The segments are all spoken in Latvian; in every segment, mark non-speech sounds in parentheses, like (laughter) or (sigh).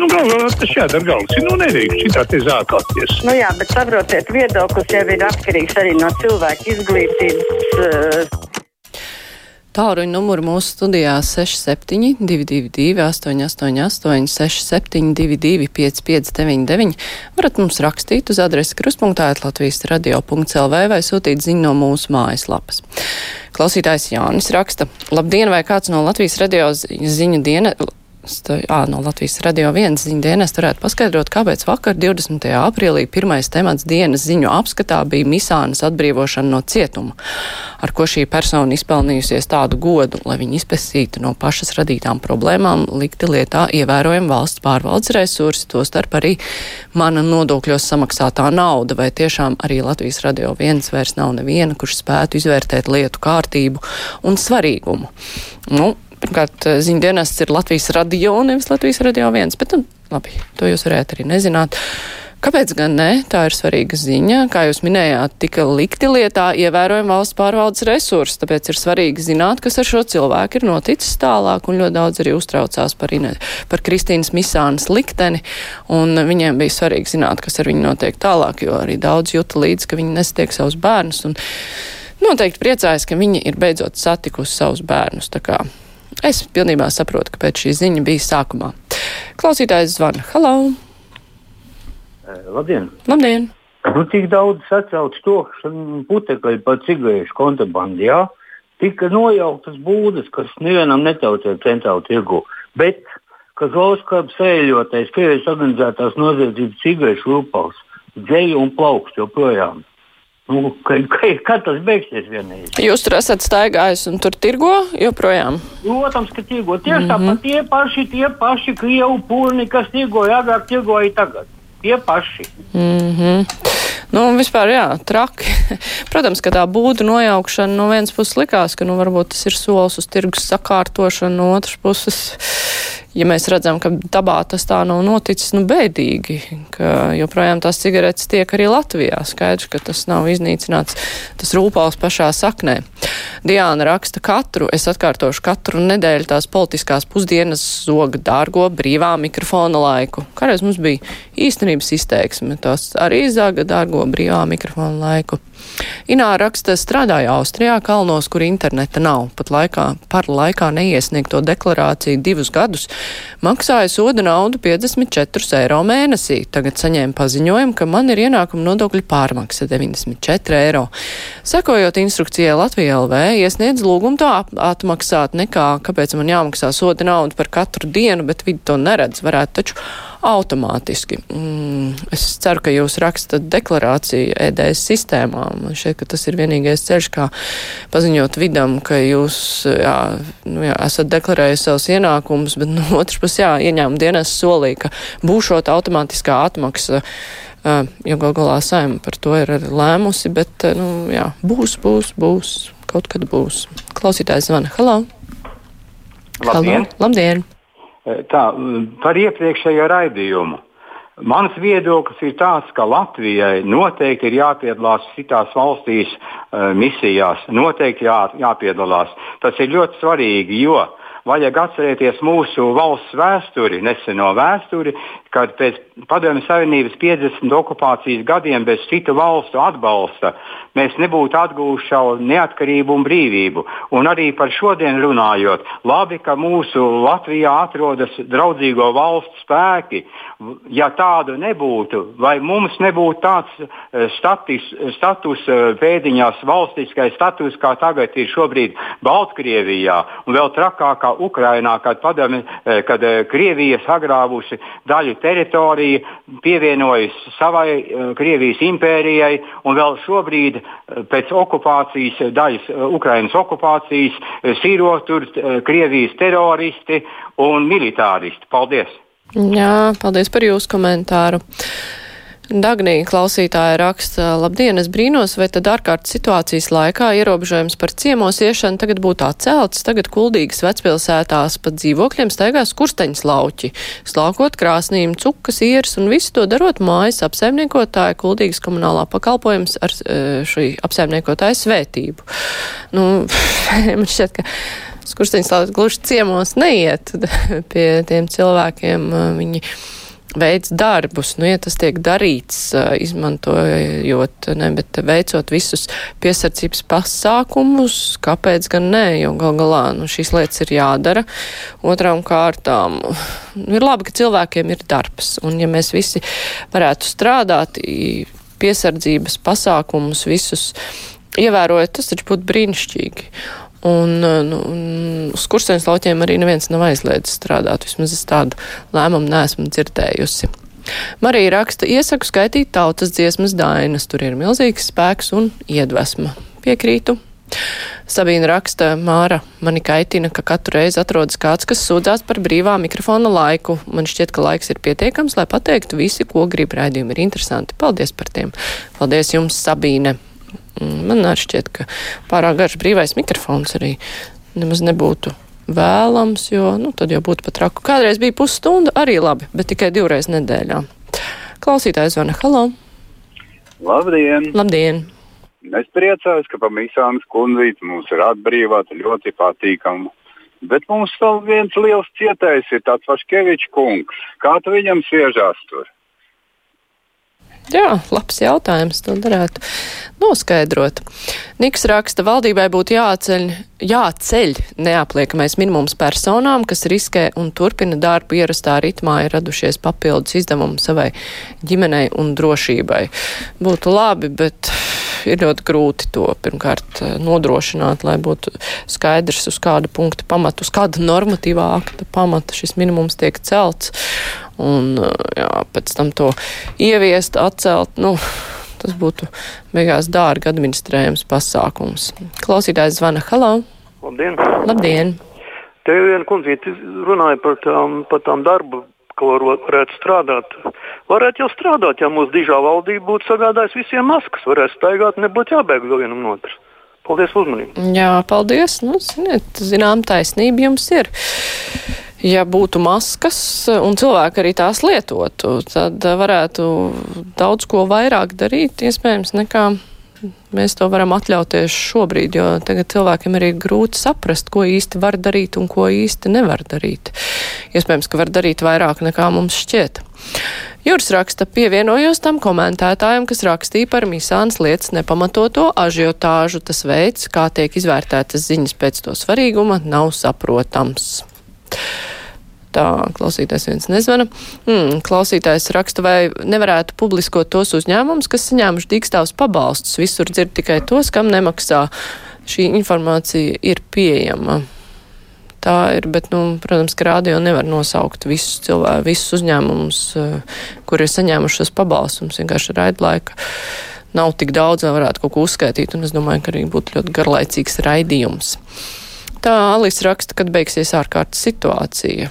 Nu, galvā tas jādara galvas. Nu, nedrīkst šitā te zākāties. Nu jā, bet saprotiet, viedoklis jau ir atkarīgs arī no cilvēka izglītības. Uh, Tāruņa numuru mūsu studijā 67 222 888 672 559. Varat mums rakstīt uz adresi kruspunktā Latvijas radio.lv vai sūtīt ziņu no mūsu mājaslapas. Klausītājs Jānis raksta, labdien, vai kāds no Latvijas radio ziņu diena Ā, no Latvijas radio viens ziņu dienas varētu paskaidrot, kāpēc vakar 20. aprīlī pirmais temats dienas ziņu apskatā bija Misānas atbrīvošana no cietuma, ar ko šī persona izpelnījusies tādu godu, lai viņi izpētītu no pašas radītām problēmām, likti lietā ievērojami valsts pārvaldes resursi, to starp arī mana nodokļos samaksātā nauda, vai tiešām arī Latvijas radio viens vairs nav neviena, kurš spētu izvērtēt lietu kārtību un svarīgumu. Nu, Pirmkārt, eh, ziņdienests ir Latvijas radio, nevis Latvijas radio viens, bet, nu, labi, to jūs varētu arī nezināt. Kāpēc gan ne? Tā ir svarīga ziņa. Kā jūs minējāt, tika likti lietā ievērojami valsts pārvaldes resursi, tāpēc ir svarīgi zināt, kas ar šo cilvēku ir noticis tālāk, un ļoti daudz arī uztraucās par, Ine, par Kristīnas Misānas likteni, un viņiem bija svarīgi zināt, kas ar viņu notiek tālāk, jo arī daudz juta līdz, ka viņi nestiek savus bērnus, un noteikti priecājas, ka viņi ir beidzot satikusi savus bērnus. Tā kā Es pilnībā saprotu, kāpēc šī ziņa bija sākumā. Klausītājs zvana. Halo! Labdien! Labdien! Nu, tik daudz sacauts to, ka putekļi par cigarešu kontrabandu, jā, tika nojauktas būdas, kas nevienam netraucē centrālu tirgu. Bet, kas Oskars sēļotais, Krievijas organizētās noziedzības cigarešu rūpals, dzēju un plaukst joprojām. Nu, ka, ka, kad tas beigsies vienreiz? Jūs tur esat staigājis un tur tirgo joprojām? Protams, ka tirgo. Tieši mm -hmm. tāpat tie paši, tie paši krievu pūni, kas tirgoja agrāk, tirgoja tagad. Tie paši. Mm -hmm. Nu, vispār, jā, traki. (laughs) Protams, ka tā būtu nojaukšana no vienas puses likās, ka, nu, varbūt tas ir solis uz tirgus sakārtošanu, no otras puses ja mēs redzam, ka dabā tas tā nav noticis, nu bēdīgi, ka joprojām tās cigaretes tiek arī Latvijā. Skaidrs, ka tas nav iznīcināts, tas rūpāls pašā saknē. Diāna raksta katru, es atkārtošu katru nedēļu tās politiskās pusdienas zoga dārgo brīvā mikrofona laiku. Kādreiz mums bija īstenības izteiksme, tas arī zaga dārgo brīvā mikrofona laiku. Ināra raksta, strādāja Austrijā, kalnos, kur interneta nav. Pat laikā, par laikā neiesniegto deklarāciju divus gadus maksāja soda naudu 54 eiro mēnesī. Tagad saņēma paziņojumu, ka man ir ienākuma nodokļu pārmaksa 94 eiro. Sekojot instrukcijai Latvijā LV, iesniedz lūgumu to atmaksāt nekā, kāpēc man jāmaksā soda naudu par katru dienu, bet vidi to neredz. Varētu taču automātiski. Mm, es ceru, ka jūs rakstat deklarāciju EDS sistēmā. Man šķiet, ka tas ir vienīgais ceļš, kā paziņot vidam, ka jūs jā, nu, jā, esat deklarējusi savus ienākumus, bet no otras puses, jā, ieņēmuma dienas solī, ka būšot automātiskā atmaksa. Jo gal galā saima par to ir lēmusi, bet, nu, jā, būs, būs, būs, kaut kad būs. Klausītājs zvana. Halo! Labdien! Halo. Labdien! Eh, tā, par iepriekšējo raidījumu. Mans viedoklis ir tāds, ka Latvijai noteikti ir jāpiedalās citās valstīs uh, misijās, noteikti jā, jāpiedalās. Tas ir ļoti svarīgi, jo vajag atcerēties mūsu valsts vēsturi, neseno vēsturi, kad pēc Padomju Savienības 50 okupācijas gadiem bez citu valstu atbalsta mēs nebūtu atguvuši savu neatkarību un brīvību. Un arī par šodienu runājot, labi, ka mūsu Latvijā atrodas draudzīgo valstu spēki. Ja tādu nebūtu, vai mums nebūtu tāds eh, status, status eh, pēdiņās valstiskais status, kā tagad ir šobrīd Baltkrievijā un vēl trakākā Ukrainā, kad, padomi, eh, kad Krievija sagrāvusi daļu teritoriju, pievienojas savai uh, Krievijas impērijai un vēl šobrīd pēc okupācijas, daļas Ukrainas okupācijas, sīro tur Krievijas teroristi un militāristi. Paldies! Jā, paldies par jūsu komentāru. Dagnija klausītāja raksta, labdien, es brīnos, vai tad ārkārtas situācijas laikā ierobežojums par ciemos iešanu tagad būtu atcelts, tagad kuldīgas vecpilsētās pa dzīvokļiem staigās kursteņas lauķi, slaukot krāsnīm, cukas, ieras un visu to darot mājas apsaimniekotāja kuldīgas komunālā pakalpojums ar e, šī apsaimniekotāja svētību. Nu, (laughs) man šķiet, ka Skursteņas gluži ciemos neiet (laughs) pie tiem cilvēkiem. Viņi veids darbus. Nu, ja tas tiek darīts, izmantojot, ne, bet veicot visus piesardzības pasākumus, kāpēc gan nē, jo gal galā nu, šīs lietas ir jādara. Otrām kārtām nu, ir labi, ka cilvēkiem ir darbs, un ja mēs visi varētu strādāt, piesardzības pasākumus visus ievērojot, tas taču būtu brīnišķīgi. Un, uh, nu, uz kursēnas lauķiem arī neviens nav aizliedzis strādāt. Vismaz es tādu lēmumu neesmu dzirdējusi. Marija raksta, iesaku skaitīt tautas dziesmas dainas, tur ir milzīgs spēks un iedvesma. Piekrītu. Sabīna raksta, Māra, mani kaitina, ka katru reizi atrodas kāds, kas sūdzās par brīvā mikrofona laiku. Man šķiet, ka laiks ir pietiekams, lai pateiktu visi, ko grib raidījumi ir interesanti. Paldies par tiem. Paldies jums, Sabīne. Mm, man šķiet, ka pārāk garš brīvais mikrofons arī nemaz nebūtu vēlams, jo nu, tad jau būtu pat raku. Kādreiz bija pusstunda, arī labi, bet tikai divreiz nedēļā. Klausītājs zvana Halo! Labdien! Labdien! Es priecājos, ka pamisāns kundzīte mums ir atbrīvāta ļoti patīkama. Bet mums vēl viens liels cietējs ir tāds Vaškevičs kungs. Kā tu viņam sviežās tur? Jā, labs jautājums. To varētu noskaidrot. Niks raksta, valdībai būtu jāceļ, jāceļ neapliekamais minimums personām, kas riskē un turpina darbu ierastā ritmā, ir radušies papildus izdevumi savai ģimenei un drošībai. Būtu labi, bet ir ļoti grūti to pirmkārt eh, nodrošināt, lai būtu skaidrs, uz kāda punkta pamata, uz kāda normatīvā akta pamata šis minimums tiek celts. Un jā, pēc tam to ieviest, atcelt, nu, tas būtu beigās dārgi administrējams pasākums. Klausītājs zvana Halo! Labdien! Labdien! Te viena kundzīte runāja par tām, par tām darbu ko varētu strādāt. Varētu jau strādāt, ja mūsu dižā valdība būtu sagādājusi visiem maskas. Varētu staigāt, nebūtu jābēg vienam no otras. Paldies uzmanību. Jā, paldies. Nu, ziniet, zinām, taisnība jums ir. Ja būtu maskas un cilvēki arī tās lietotu, tad varētu daudz ko vairāk darīt, iespējams, nekā mēs to varam atļauties šobrīd, jo tagad cilvēkiem arī grūti saprast, ko īsti var darīt un ko īsti nevar darīt. Iespējams, ka var darīt vairāk nekā mums šķiet. Jūras raksta pievienojos tam komentētājiem, kas rakstīja par misānas lietas nepamatoto ažiotāžu. Tas veids, kā tiek izvērtētas ziņas pēc to svarīguma, nav saprotams. Tā klausītājs viens nezvana. Mm, klausītājs raksta, vai nevarētu publiskot tos uzņēmumus, kas saņēmuši dīkstāvus pabalstus. Visur dzird tikai tos, kam nemaksā. Šī informācija ir pieejama. Tā ir, bet, nu, protams, ka rādio nevar nosaukt visus cilvēkus, visus uzņēmumus, eh, kur ir saņēmušos pabalstus. Vienkārši raidlaika nav tik daudz, lai varētu kaut ko uzskaitīt, un es domāju, ka arī būtu ļoti garlaicīgs raidījums. Tā Alisa raksta, kad beigsies ārkārtas situācija.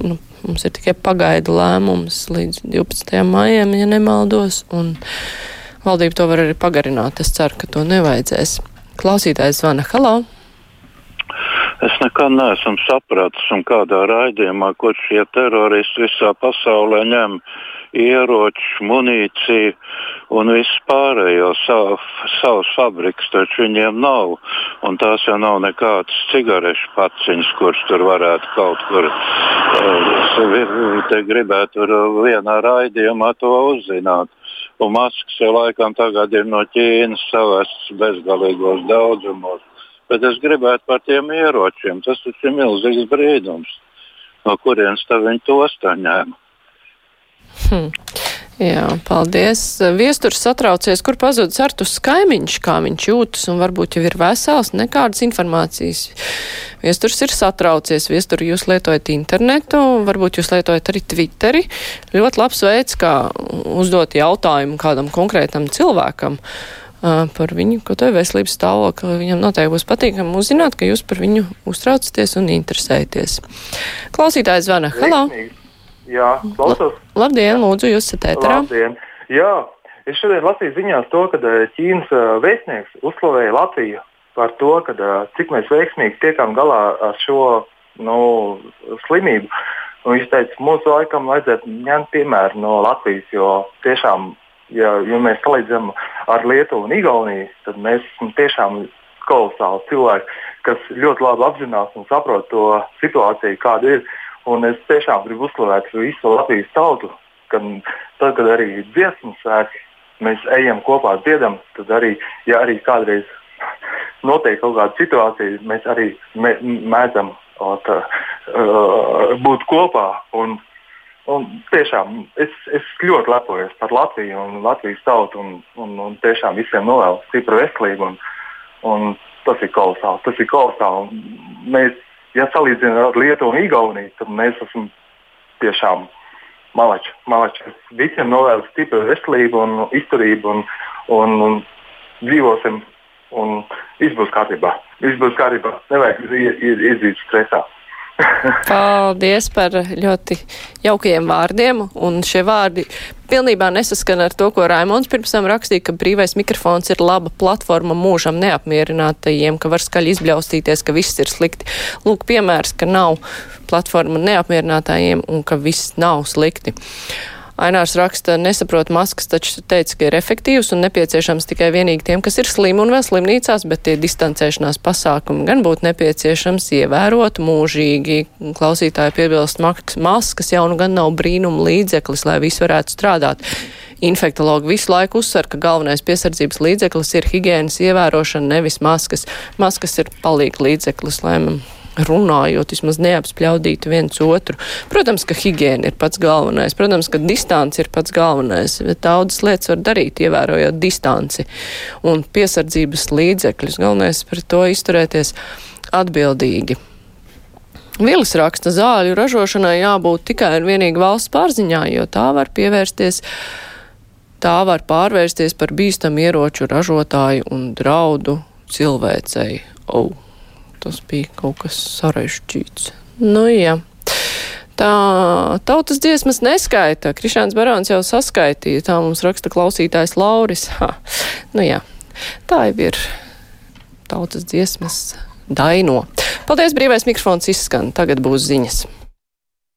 Nu, mums ir tikai pagaidu lēmums līdz 12. maijam, ja nemaldos, un valdība to var arī pagarināt. Es ceru, ka to nevajadzēs. Klausītājs zvana Halo! Es nekad neesmu sapratis, un kādā raidījumā, ko šie teroristi visā pasaulē ņem ieroči, munīciju un visu pārējo savu, savus fabrikus, taču viņiem nav. Un tās jau nav nekādas cigarešu paciņas, kuras tur varētu kaut kur uh, gribētu vienā raidījumā to uzzināt. Un maskas jau laikam tagad ir no Ķīnas savas bezgalīgos daudzumos. Bet es gribētu par tiem ieročiem. Tas ir milzīgs brīnums. No kurienes viņi tos tā ņēma? Hmm. Jā, paldies. Viesturs satraucies, kur pazudis Artus kaimiņš, kā viņš jūtas, un varbūt jau ir vesels, nekādas informācijas. Viesturs ir satraucies, viesturi jūs lietojat internetu, varbūt jūs lietojat arī Twitteri. Ļoti labs veids, kā uzdot jautājumu kādam konkrētam cilvēkam par viņu, ko ir veselības stāvokli. Viņam noteikti būs patīkami uzzināt, ka jūs par viņu uztraucaties un interesēties. Klausītājs zvana. Halo! Veiksmīgi. Jā, klausos. Labdien, lūdzu, jūs esat ēterā. Labdien. Jā, es šodien lasīju ziņās to, ka eh, Ķīnas eh, vēstnieks uzslavēja Latviju par to, ka, eh, cik mēs veiksmīgi tiekam galā ar šo nu, slimību. Un viņš teica, mums laikam vajadzētu ņemt piemēru no Latvijas, jo tiešām, ja, ja mēs salīdzinām ar Lietuvu un Igauniju, tad mēs esam tiešām kolosāli cilvēki, kas ļoti labi apzinās un saprot to situāciju, kāda ir. Un es tiešām gribu uzslavēt visu Latvijas tautu, ka tad, kad arī dziesmu svētki, mēs ejam kopā, dziedam, tad arī, ja arī kādreiz notiek kaut kāda situācija, mēs arī mē, mēdzam ot, uh, būt kopā. Un, un tiešām es, es ļoti lepojos par Latviju un Latvijas tautu un, un, un tiešām visiem novēlu stipru veselību. Un, un tas ir kolosāli. Tas ir kolosāli. Mēs, ja salīdzinām ar Lietuvu un Igauniju, tad mēs esam tiešām malači. malači. Visiem novēlu stipru veselību un izturību un, un, un dzīvosim un viss būs kārtībā. Viss būs kārtībā. Nevajag iedzīt stresā. (laughs) Paldies par ļoti jaukiem vārdiem, un šie vārdi pilnībā nesaskan ar to, ko Raimons pirms tam rakstīja, ka brīvais mikrofons ir laba platforma mūžam neapmierinātajiem, ka var skaļi izbļaustīties, ka viss ir slikti. Lūk, piemērs, ka nav platforma neapmierinātājiem un ka viss nav slikti. Ainārs raksta, nesaprot maskas, taču teica, ka ir efektīvs un nepieciešams tikai vienīgi tiem, kas ir slimi un vēl slimnīcās, bet tie distancēšanās pasākumi gan būtu nepieciešams ievērot mūžīgi. Klausītāji piebilst, maskas jau nu gan nav brīnuma līdzeklis, lai viss varētu strādāt. Infektologi visu laiku uzsver, ka galvenais piesardzības līdzeklis ir higiēnas ievērošana, nevis maskas. Maskas ir palīga līdzeklis, lai runājot, vismaz neapspļaudītu viens otru. Protams, ka higiēna ir pats galvenais, protams, ka distance ir pats galvenais, bet daudzas lietas var darīt, ievērojot distanci un piesardzības līdzekļus. Galvenais par to izturēties atbildīgi. Vilis raksta, zāļu ražošanai jābūt tikai un vienīgi valsts pārziņā, jo tā var pievērsties, tā var pārvērsties par bīstamu ieroču ražotāju un draudu cilvēcei. Oh tas bija kaut kas sarežģīts. Nu, jā. Tā tautas dziesmas neskaita. Krišāns Barons jau saskaitīja. Tā mums raksta klausītājs Lauris. Ha. Nu jā, tā jau ir tautas dziesmas daino. Paldies, brīvais mikrofons izskan. Tagad būs ziņas.